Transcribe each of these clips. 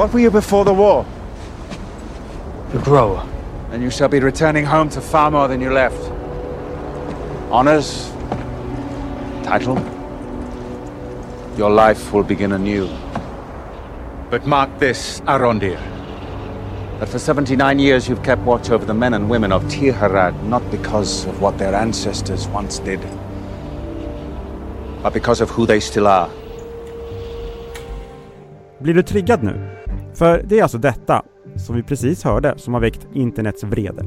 What were you before the war? A grower. And you shall be returning home to far more than you left. Honors, title. Your life will begin anew. But mark this, Arondir. That for 79 years you've kept watch over the men and women of Tirharad, not because of what their ancestors once did, but because of who they still are. Blir du triggad nu? För det är alltså detta, som vi precis hörde, som har väckt internets vrede.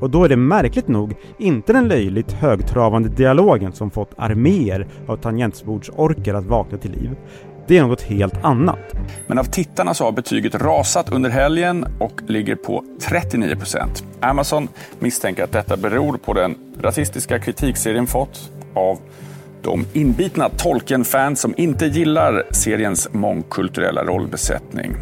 Och då är det märkligt nog inte den löjligt högtravande dialogen som fått arméer av tangentbordsorker att vakna till liv. Det är något helt annat. Men av tittarna så har betyget rasat under helgen och ligger på 39 procent. Amazon misstänker att detta beror på den rasistiska kritik serien fått av de inbitna Tolkien-fans som inte gillar seriens mångkulturella rollbesättning.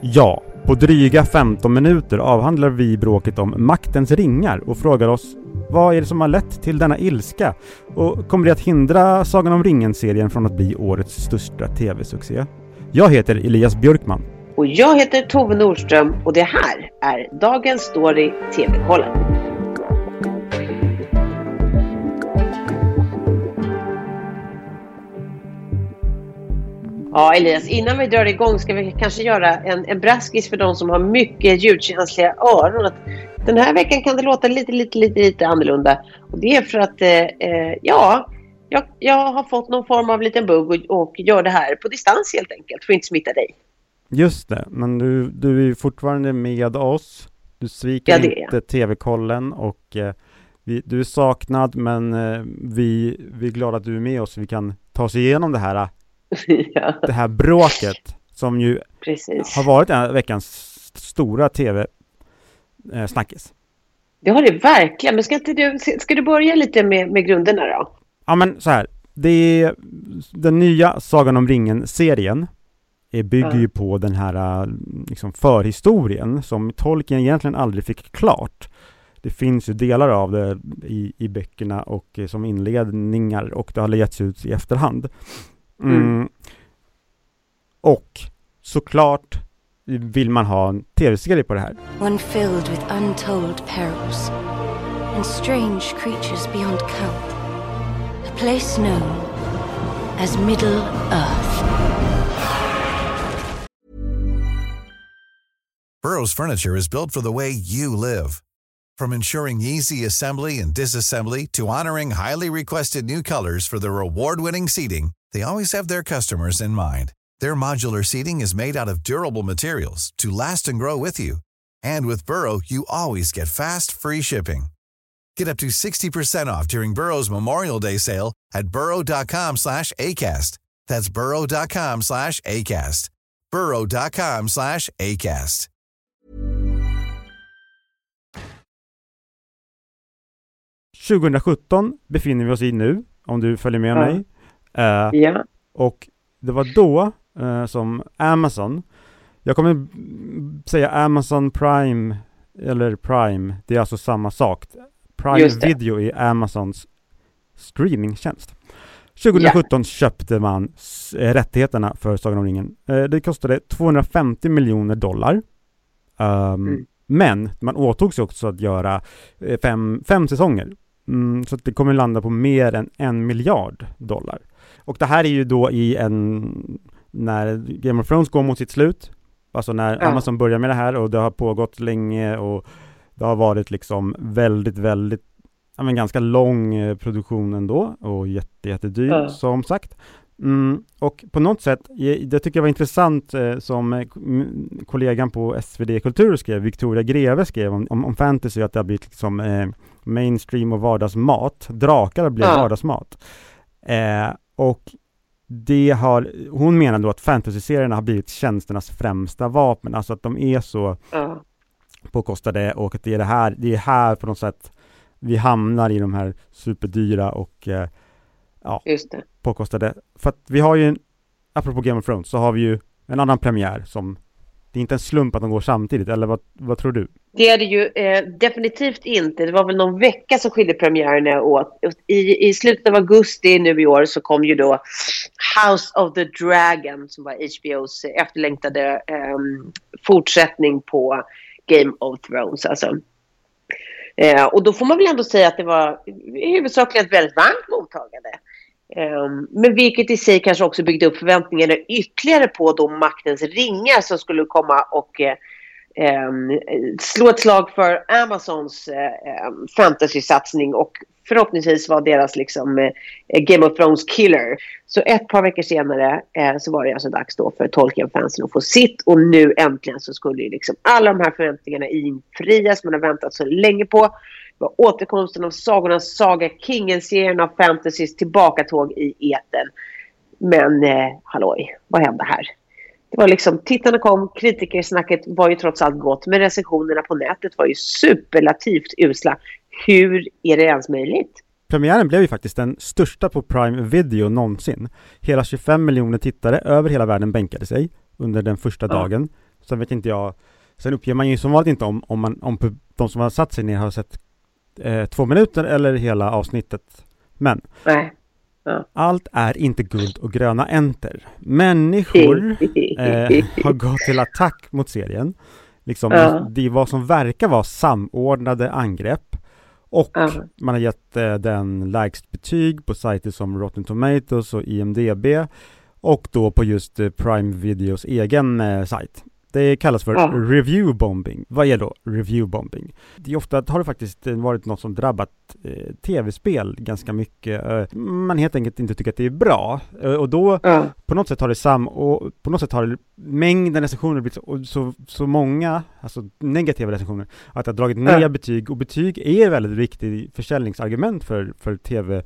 Ja, på dryga 15 minuter avhandlar vi bråket om maktens ringar och frågar oss vad är det som har lett till denna ilska? Och kommer det att hindra Sagan om ringen-serien från att bli årets största TV-succé? Jag heter Elias Björkman. Och jag heter Tove Nordström och det här är Dagens Story TV-kollen. Ja, Elias, innan vi drar igång ska vi kanske göra en, en braskis för de som har mycket ljudkänsliga öron. Att den här veckan kan det låta lite, lite, lite, lite annorlunda. Och det är för att, eh, ja, jag, jag har fått någon form av liten bugg och, och gör det här på distans helt enkelt för att inte smitta dig. Just det, men du, du är fortfarande med oss. Du sviker Ja, inte TV-kollen och eh, vi, du är saknad men eh, vi, vi är glada att du är med oss. Vi kan ta oss igenom det här, ja, det här bråket som ju precis. har varit här veckans stora TV-snackis. Det har det verkligen. Men ska, inte du, ska du börja lite med, med grunderna då? Ja men så här, det är den nya Sagan om ringen-serien bygger ju på den här liksom förhistorien som Tolkien egentligen aldrig fick klart. Det finns ju delar av det i, i böckerna och eh, som inledningar och det har getts ut i efterhand. Mm. Mm. Och såklart vill man ha en tv-serie på det här. one filled with untold perils and strange creatures beyond count. A place known as Middle Earth. Burrow's furniture is built for the way you live. From ensuring easy assembly and disassembly to honoring highly requested new colors for their award-winning seating, they always have their customers in mind. Their modular seating is made out of durable materials to last and grow with you. And with Burrow, you always get fast, free shipping. Get up to 60% off during Burrow's Memorial Day sale at burrow.com slash ACAST. That's burrow.com slash ACAST. burrow.com slash ACAST. — 2017 befinner vi oss i nu, om du följer med Ja. mig. Eh, Ja. Och det var då eh, som Amazon, jag kommer säga Amazon Prime, eller Prime, det är alltså samma sak. Prime. Video är Amazons streamingtjänst. 2017 köpte man eh, rättigheterna för Sagan om ringen. Eh, det kostade 250 miljoner dollar. Ehm, Mm. Men man åtog sig också att göra eh, fem, fem säsonger. Mm, så att det kommer landa på mer än en miljard dollar. Och det här är ju då i en, när Game of Thrones går mot sitt slut, alltså när Ja. Amazon börjar med det här och det har pågått länge och det har varit liksom väldigt, väldigt, ja men ganska lång eh, produktion ändå och jätte, jättedyr Ja. som sagt. Mm, och på något sätt, eh, det tycker jag var intressant eh, som eh, kollegan på SvD Kultur skrev, Victoria Greve skrev om, om, om fantasy, att det har blivit liksom eh, mainstream och vardagsmat. Drakar blev Ja. vardagsmat. Eh, och det har, hon menar då att fantasyserierna har blivit tjänsternas främsta vapen, alltså att de är så Ja. påkostade och att det är det här, det är här på något sätt vi hamnar i de här superdyra och eh, Just det. påkostade. För att vi har ju, en, apropå Game of Thrones, så har vi ju en annan premiär som det är inte en slump att de går samtidigt, eller vad, vad tror du? Det är det ju eh, definitivt inte. Det var väl någon vecka som skilde premiärerna åt. I, I slutet av augusti nu i år så kom ju då House of the Dragon som var HBOs efterlängtade eh, fortsättning på Game of Thrones. Alltså. Eh, och då får man väl ändå säga att det var huvudsakligen ett väldigt varmt mottagande. Ehm, men vilket i sig kanske också byggde upp förväntningarna ytterligare på då maktens ringar som skulle komma och eh, ehm, slå ett slag för Amazons fantasysatsning fantasy-satsning och förhoppningsvis var deras liksom, eh, Game of Thrones killer. Så ett par veckor senare eh, så var det alltså dags då för Tolkien-fansen att få sitt och nu äntligen så skulle ju liksom alla de här förväntningarna infrias man har väntat så länge på var återkomsten av Sagornas Saga, Kingen-serien av fantasys tillbakatåg i eten. Men eh, halloj, vad hände här? Det var liksom, tittarna kom, kritikersnacket var ju trots allt gott, men recensionerna på nätet var ju superlativt usla. Hur är det ens möjligt? Premiären blev ju faktiskt den största på Prime Video någonsin. Hela 25 miljoner tittare över hela världen bänkade sig under den första ja. dagen. Sen vet inte jag, sen uppger man ju som vanligt inte om, om, man, om de som har satt sig ner har sett eh, två minuter eller hela avsnittet. Men Nej. Ja. Allt är inte guld och gröna enter. Människor eh, har gått till attack mot serien. Liksom, ja. Det är vad som verkar vara samordnade angrepp. Och ja. man har gett eh, den lägst betyg på sajter som Rotten Tomatoes och IMDB. Och då på just eh, Prime Videos egen eh, sajt. Det kallas för ja. review bombing. Vad är då review bombing? Det är ofta har det faktiskt varit något som drabbat eh, tv-spel ganska mycket. Eh, man helt enkelt inte tycker att det är bra. Eh, och då ja. på något sätt har det sam och på något sätt har mängden recensioner blivit så, så, så många, alltså negativa recensioner, att det har dragit ner ja. betyg och betyg är väldigt viktigt försäljningsargument för, för tv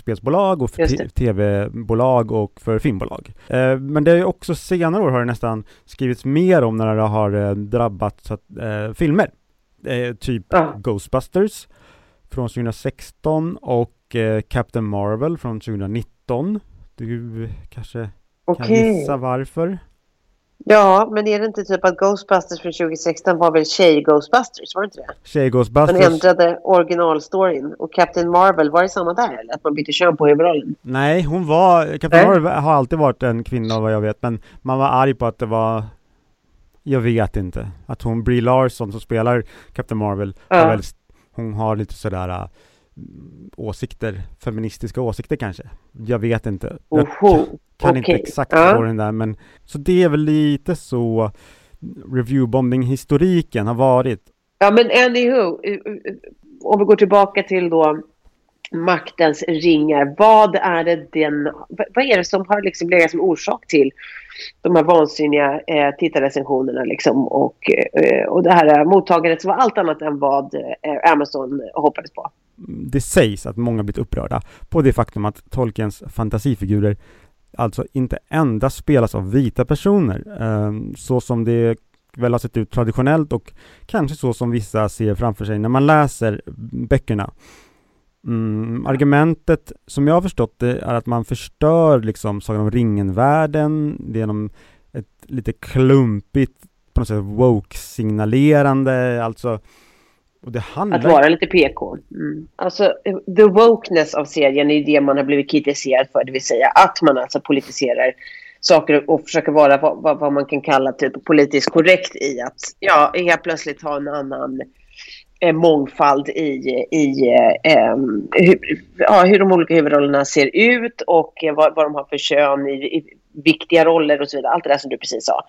spelsbolag och för tv-bolag och för filmbolag. Eh, men det är också senare år har det nästan skrivits mer om när det har eh, drabbat eh, filmer. Eh, typ ja. Ghostbusters från 2016 och eh, Captain Marvel från 2019. Du kanske okay. kan gissa varför? Ja, men är det inte typ att Ghostbusters från 2016 var väl Tjej-Ghostbusters? Var det inte det? Tjej-Ghostbusters. Man ändrade originalstoryn. Och Captain Marvel, var det samma där eller? Att man bytte kön på huvudrollen? Nej, hon var... Captain. Marvel har alltid varit en kvinna vad jag vet. Men man var arg på att det var... Jag vet inte. Att hon, Brie Larson som spelar Captain Marvel, ja. har väl, hon har lite sådär åsikter, feministiska åsikter kanske. Jag vet inte. Jag kan okay. inte exakt ja. på den där men så det är väl lite så reviewbombing-historiken har varit. Ja men anywho, om vi går tillbaka till då maktens ringar. Vad är det den, vad är det som har liksom legat som orsak till de här vansinniga eh, tittarrecensionerna liksom och, eh, och det här mottagandet som var allt annat än vad eh, Amazon hoppades på? Det sägs att många blivit upprörda på det faktum att Tolkiens fantasifigurer alltså inte endast spelas av vita personer, eh, så som det väl har sett ut traditionellt och kanske så som vissa ser framför sig när man läser böckerna. Mm, argumentet som jag har förstått det är att man förstör liksom Sagan om ringen-världen genom ett lite klumpigt, på något sätt woke-signalerande, alltså handlar... Att vara lite PK. Mm. Alltså, the wokeness av serien är det man har blivit kritiserad för. Det vill säga att man alltså politiserar saker och försöker vara vad, vad, vad man kan kalla typ politiskt korrekt i att ja, helt plötsligt ha en annan eh, mångfald i, i eh, hur, ja, hur de olika huvudrollerna ser ut och eh, vad, vad de har för kön i, i viktiga roller och så vidare. Allt det där som du precis sa.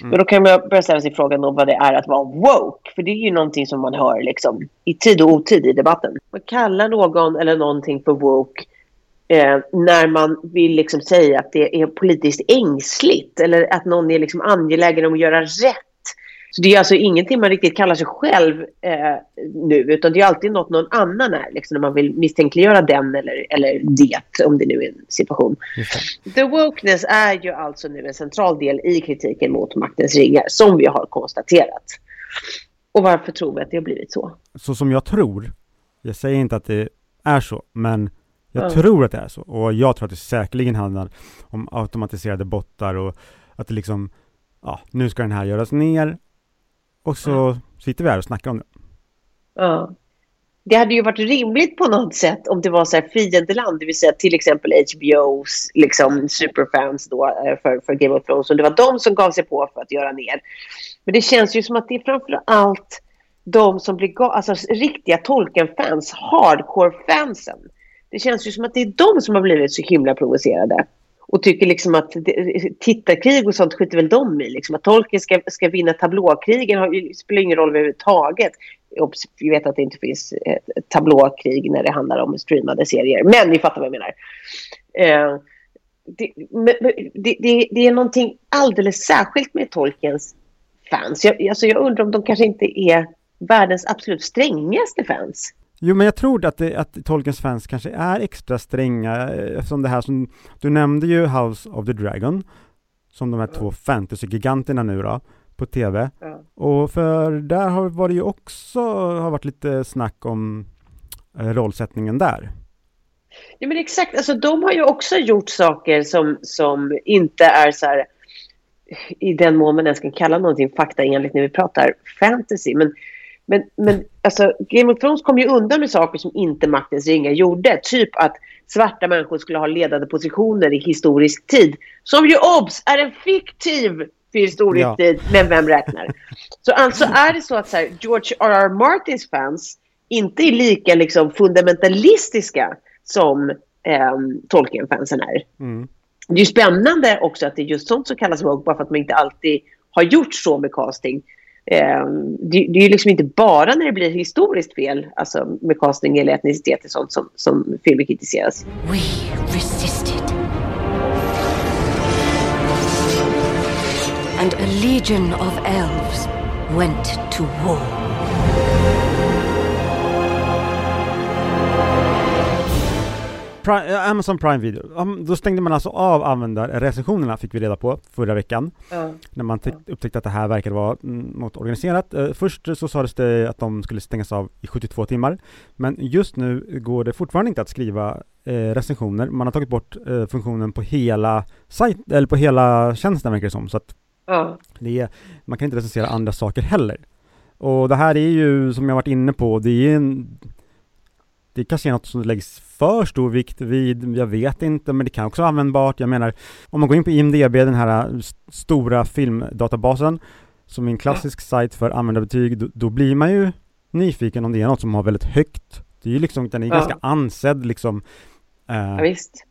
Mm. Men då kan man börja ställa sig frågan om vad det är att vara woke. För det är ju någonting som man hör liksom, i tid och otid i debatten. Man kallar någon eller någonting för woke eh, när man vill liksom säga att det är politiskt ängsligt eller att någon är liksom angelägen om att göra rätt så det är alltså ingenting man riktigt kallar sig själv eh, nu, utan det är alltid något någon annan är, liksom, när man vill misstänkliggöra den eller, eller det, om det nu är en situation. The wokeness är ju alltså nu en central del i kritiken mot maktens ringar, som vi har konstaterat. Och varför tror vi att det har blivit så? Så som jag tror, jag säger inte att det är så, men jag mm. tror att det är så. Och jag tror att det säkerligen handlar om automatiserade bottar och att det liksom ja, nu ska den här göras ner. Och så sitter vi här och snackar om det. Ja. Det hade ju varit rimligt på något sätt om det var så här fiendeland, det vill säga till exempel HBOs liksom, superfans då, eh, för, för Game of Thrones. Och det var de som gav sig på för att göra ner. Men det känns ju som att det är framför allt de som blir alltså riktiga Tolkien-fans, hardcore-fansen. Det känns ju som att det är de som har blivit så himla provocerade. Och tycker liksom att tittarkrig och sånt skiter väl de i. Liksom att Tolkien ska, ska vinna tablåkrigen har, spelar ingen roll överhuvudtaget. Vi vet att det inte finns ett tablåkrig när det handlar om streamade serier. Men ni fattar vad jag menar. Eh, det, det, det, det, är någonting alldeles särskilt med Tolkiens fans. Jag, alltså jag undrar om de kanske inte är världens absolut strängaste fans. Jo, men jag tror att, det, att Tolkiens fans kanske är extra stränga eh, eftersom det här som, du nämnde ju House of the Dragon, som de här mm. två fantasy-giganterna nu då, på tv. Mm. Och för där har var det ju också, har varit lite snack om eh, rollsättningen där. Ja men exakt, alltså de har ju också gjort saker som, som inte är så här, i den mån man ens kan kalla någonting faktaenligt när vi pratar fantasy, men men, men alltså, Game of Thrones kom ju undan med saker som inte Maktens ringar gjorde. Typ att svarta människor skulle ha ledande positioner i historisk tid. Som ju obs är en fiktiv historisk ja. tid, men vem räknar? Så alltså är det så att så här, George R.R. Martins fans inte är lika liksom, fundamentalistiska som eh, Tolkien-fansen är. Mm. Det är spännande också att det är just sånt som kallas woke, bara för att man inte alltid har gjort så med casting. Ehm, det, det, är ju liksom inte bara när det blir historiskt fel, alltså med casting eller etnicitet och sånt som, som filmer kritiseras. We resisted. And a legion of elves went to war. Prime, Amazon Prime Video, då stängde man alltså av användarrecensionerna fick vi reda på förra veckan. Mm. När man upptäckte att det här verkade vara något organiserat. Eh, först så sades det att de skulle stängas av i 72 timmar. Men just nu går det fortfarande inte att skriva eh, recensioner. Man har tagit bort eh, funktionen på hela sajt, eller på hela tjänsten verkar det som. Så att mm. det man kan inte recensera andra saker heller. Och det här är ju, som jag varit inne på, det är en det kanske är något som läggs för stor vikt vid, jag vet inte, men det kan också vara användbart. Jag menar, om man går in på IMDB, den här äh, stora filmdatabasen, som är en klassisk sajt för användarbetyg, då, då, blir man ju nyfiken om det är något som har väldigt högt. Det är ju liksom, den är ja. ganska ansedd liksom. Eh, ja, visst.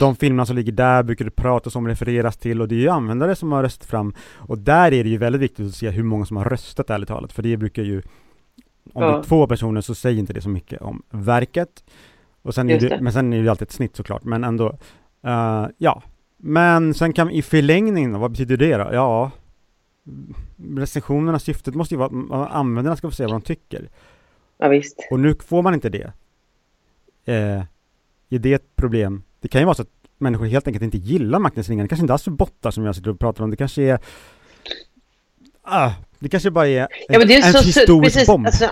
De filmerna som ligger där brukar det pratas om, refereras till och det är ju användare som har röstat fram. Och där är det ju väldigt viktigt att se hur många som har röstat ärligt talat, för det brukar ju om ja. det är två personer så säger inte det så mycket om verket. Och sen är det, men sen är det ju alltid ett snitt såklart, men ändå. Uh, ja. Men sen kan i förlängningen, vad betyder det då? Ja, recensionerna, syftet måste ju vara att användarna ska få säga vad de tycker. Ja, visst. Och nu får man inte det. Eh, är det ett problem? Det kan ju vara så att människor helt enkelt inte gillar maktens ringar. Det kanske inte alls är bottar som jag sitter och pratar om. Det kanske är ah, det kanske bara är, ja, men det är en så, historisk precis, bomb. Alltså,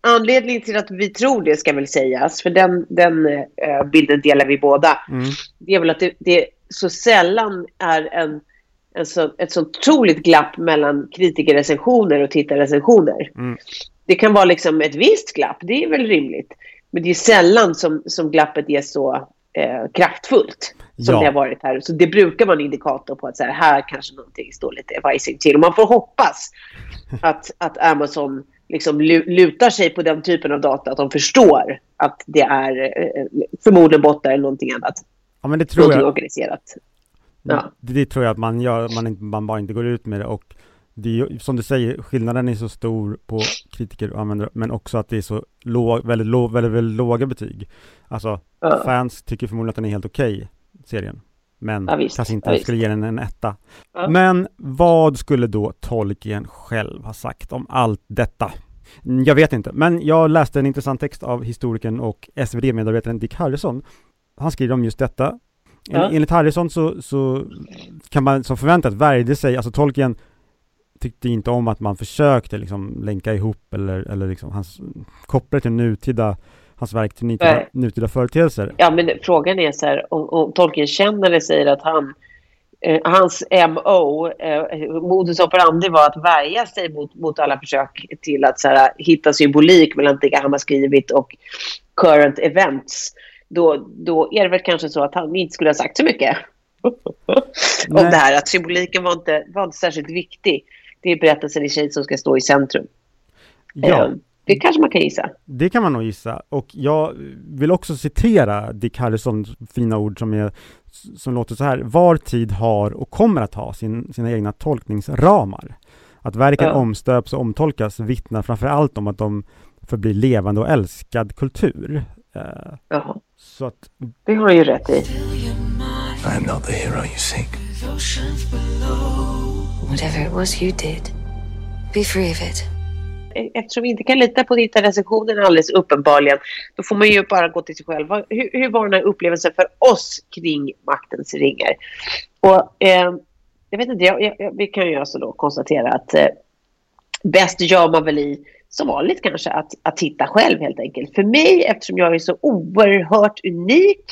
anledningen till att vi tror det ska väl sägas, för den, den uh, bilden delar vi båda. Mm. Det är väl att det, det så sällan är en, en så, ett så otroligt glapp mellan kritikerrecensioner och tittarrecensioner. Mm. Det kan vara liksom ett visst glapp, det är väl rimligt. Men det är sällan som, som glappet är så eh, kraftfullt som ja. det har varit här. Så det brukar vara en indikator på att så här, här kanske någonting står lite vajsing till. Och man får hoppas att, att Amazon liksom lutar sig på den typen av data, att de förstår att det är eh, förmodligen bottar eller någonting annat. Ja, men det tror någonting jag. organiserat. Ja. Det, det, tror jag att man gör, man, man bara inte går ut med det och det är som du säger, skillnaden är så stor på kritiker och användare, men också att det är så låg, väldigt, låg, väldigt, väldigt låga betyg. Alltså, ja. fans tycker förmodligen att den är helt okej, okay, serien. Men ja, kanske inte ja, skulle ge den en etta. Ja. Men vad skulle då Tolkien själv ha sagt om allt detta? Jag vet inte, men jag läste en intressant text av historikern och SvD-medarbetaren Dick Harrison. Han skriver om just detta. Ja. Enligt Harrison så, så kan man som förväntat värjde sig, alltså Tolkien tyckte inte om att man försökte liksom länka ihop eller, eller liksom hans, koppla till nutida hans verk till nutida, nutida företeelser. Ja, men frågan är så här, om, om Tolkien-kännare säger att han eh, hans MO, eh, modus operandi var att värja sig mot, mot alla försök till att så här, hitta symbolik mellan det han har skrivit och current events. Då, då är det väl kanske så att han inte skulle ha sagt så mycket om det här. Att symboliken var inte, var inte särskilt viktig. Det är berättelsen i sig som ska stå i centrum. Ja. Eh, det kanske man kan gissa. Det kan man nog gissa. Och jag vill också citera Dick Harrisons fina ord som, är, som låter så här. Var tid har och kommer att ha sin, sina egna tolkningsramar. Att verken Ja. omstöps och omtolkas vittnar framför allt om att de förblir levande och älskad kultur. Eh, Jaha, så att, det har han ju rätt i. I am not the hero you seek. Whatever it was you did, be free of it. E-, eftersom vi inte kan lita på tittarrecensionen alldeles uppenbarligen, då får man ju bara gå till sig själv. Hur, hur var den här upplevelsen för oss kring maktens ringar? Och eh, jag vet inte, jag, jag, vi kan ju alltså då konstatera att eh, bäst gör man väl i, som vanligt kanske, att, att titta själv helt enkelt. För mig, eftersom jag är så oerhört unik,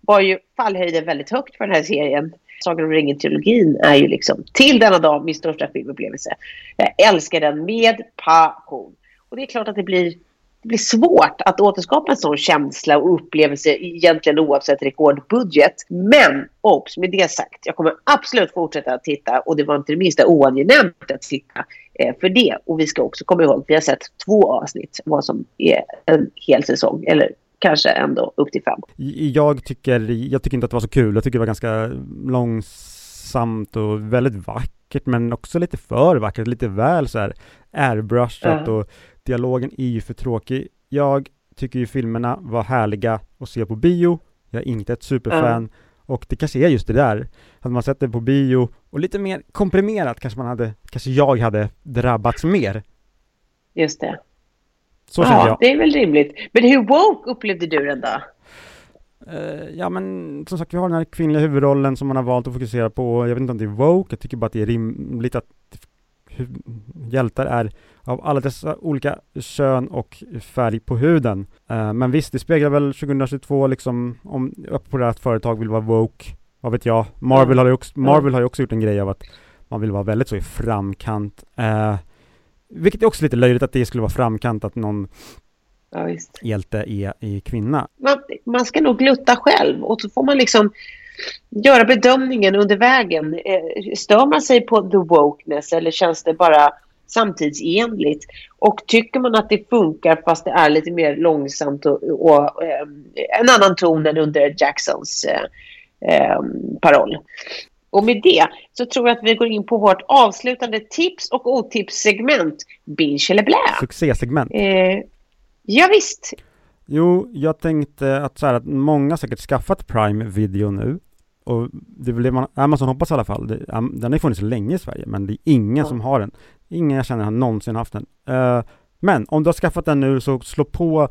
var ju fallhöjden väldigt högt för den här serien. Sagan om ringen-trilogin är ju liksom till denna dag min största filmupplevelse. Jag älskar den med passion. Och det är klart att det blir, det blir svårt att återskapa en sån känsla och upplevelse egentligen oavsett rekordbudget. Men obs, med det sagt, jag kommer absolut fortsätta att titta och det var inte det minsta oangenämt att titta eh, för det. Och vi ska också komma ihåg, vi har sett två avsnitt vad som är en hel säsong. Eller kanske ändå upp till fem. jag, tycker, jag tycker inte att det var så kul. Jag tycker det var ganska långsamt och väldigt vackert men också lite för vackert, lite väl så här airbrushat Ja. och dialogen är ju för tråkig. Jag tycker ju filmerna var härliga att se på bio. Jag är inte ett superfan och det kanske är just det där. Hade man sett det på bio och lite mer komprimerat kanske man hade, kanske jag hade drabbats mer. Just det. Så ja, jag. det är väl rimligt. Men hur woke upplevde du den då? Eh, ja men som sagt vi har den här kvinnliga huvudrollen som man har valt att fokusera på. Jag vet inte om det är woke, jag tycker bara att det är rimligt att hjältar är av alla dessa olika kön och färg på huden. Eh, men visst, det speglar väl 2022 liksom om att företag vill vara woke. Vad vet jag? Marvel, har ju också, Marvel har också gjort en grej av att man vill vara väldigt så i framkant. Vilket är också lite löjligt att det skulle vara framkant att någon Ja, visst. hjälte är, är kvinna. man, man ska nog glutta själv och så får man liksom göra bedömningen under vägen. Eh, stör man sig på the wokeness eller känns det bara samtidsenligt? Och tycker man att det funkar fast det är lite mer långsamt och, och eh, en annan ton än under Jacksons eh, eh, paroll. Och med det så tror jag att vi går in på vårt avslutande tips och otipssegment Binge eller blä. Succésegment. Eh, ja, visst. Jo, jag tänkte att så här att många säkert skaffat Prime Video nu. Och det är väl det man, Amazon hoppas i alla fall. Det, den har ju funnits länge i Sverige, men det är ingen Ja. som har den. Ingen jag känner har någonsin haft den. Eh, men om du har skaffat den nu så slå på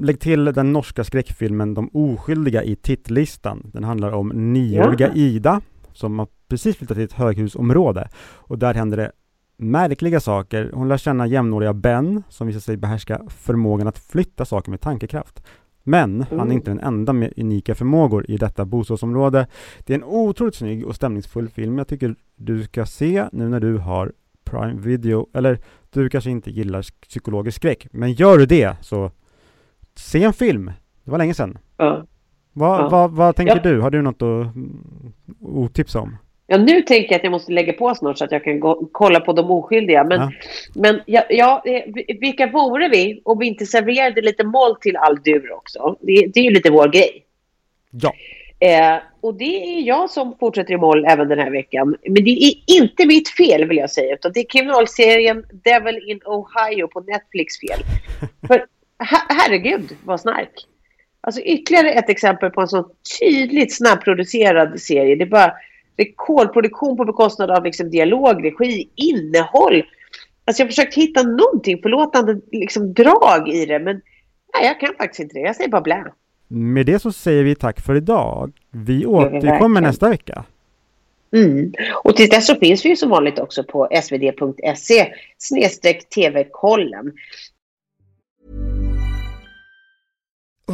Lägg till den norska skräckfilmen De oskyldiga i tittlistan. Den handlar om nioåriga Ja. Ida som har precis flyttat till ett höghusområde. Och där händer det märkliga saker. Hon lär känna jämnåriga Ben som visar sig behärska förmågan att flytta saker med tankekraft. Men han är Mm. inte den enda med unika förmågor i detta bostadsområde. Det är en otroligt snygg och stämningsfull film jag tycker du ska se nu när du har Prime Video. Eller du kanske inte gillar psykologisk skräck. Men gör du det så se en film. Det var länge sedan. Ja. Vad, Ja. vad, vad tänker Ja. du? Har du något att mm, otipsa om? Ja, nu tänker jag att jag måste lägga på snart så att jag kan gå, kolla på de oskyldiga. Men, Ja. men ja, ja, eh, vi- vilka vore vi om vi inte serverade lite moll till all dur också? Det, det är ju lite vår grej. Ja. Eh, och det är jag som fortsätter i moll även den här veckan. Men det är inte mitt fel vill jag säga. Utan det är kriminalserien Devil in Ohio på Netflix fel. För her- herregud vad snark. Alltså ytterligare ett exempel på en så tydligt snabbproducerad serie. Det är bara rekordproduktion på bekostnad av liksom dialog, regi, innehåll. Alltså jag har försökt hitta någonting förlåtande liksom drag i det men nej, jag kan faktiskt inte det. Jag säger bara blä. Med det så säger vi tack för idag. Vi återkommer nästa vecka. Mm. Och till dess så finns vi ju som vanligt också på svd.se snedstreck tv-kollen.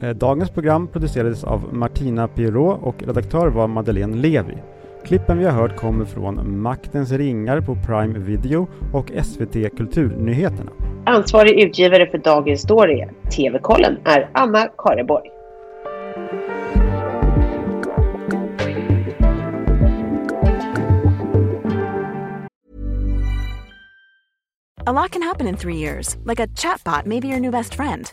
Dagens program producerades av Martina Pirot och redaktör var Madeleine Levi. Klippen vi har hört kommer från Maktens ringar på Prime Video och SVT Kulturnyheterna. Ansvarig utgivare för Dagens Story, TV-kollen, är Anna Kareborg. A lot can happen in three years, like a chatbot may be your new best friend.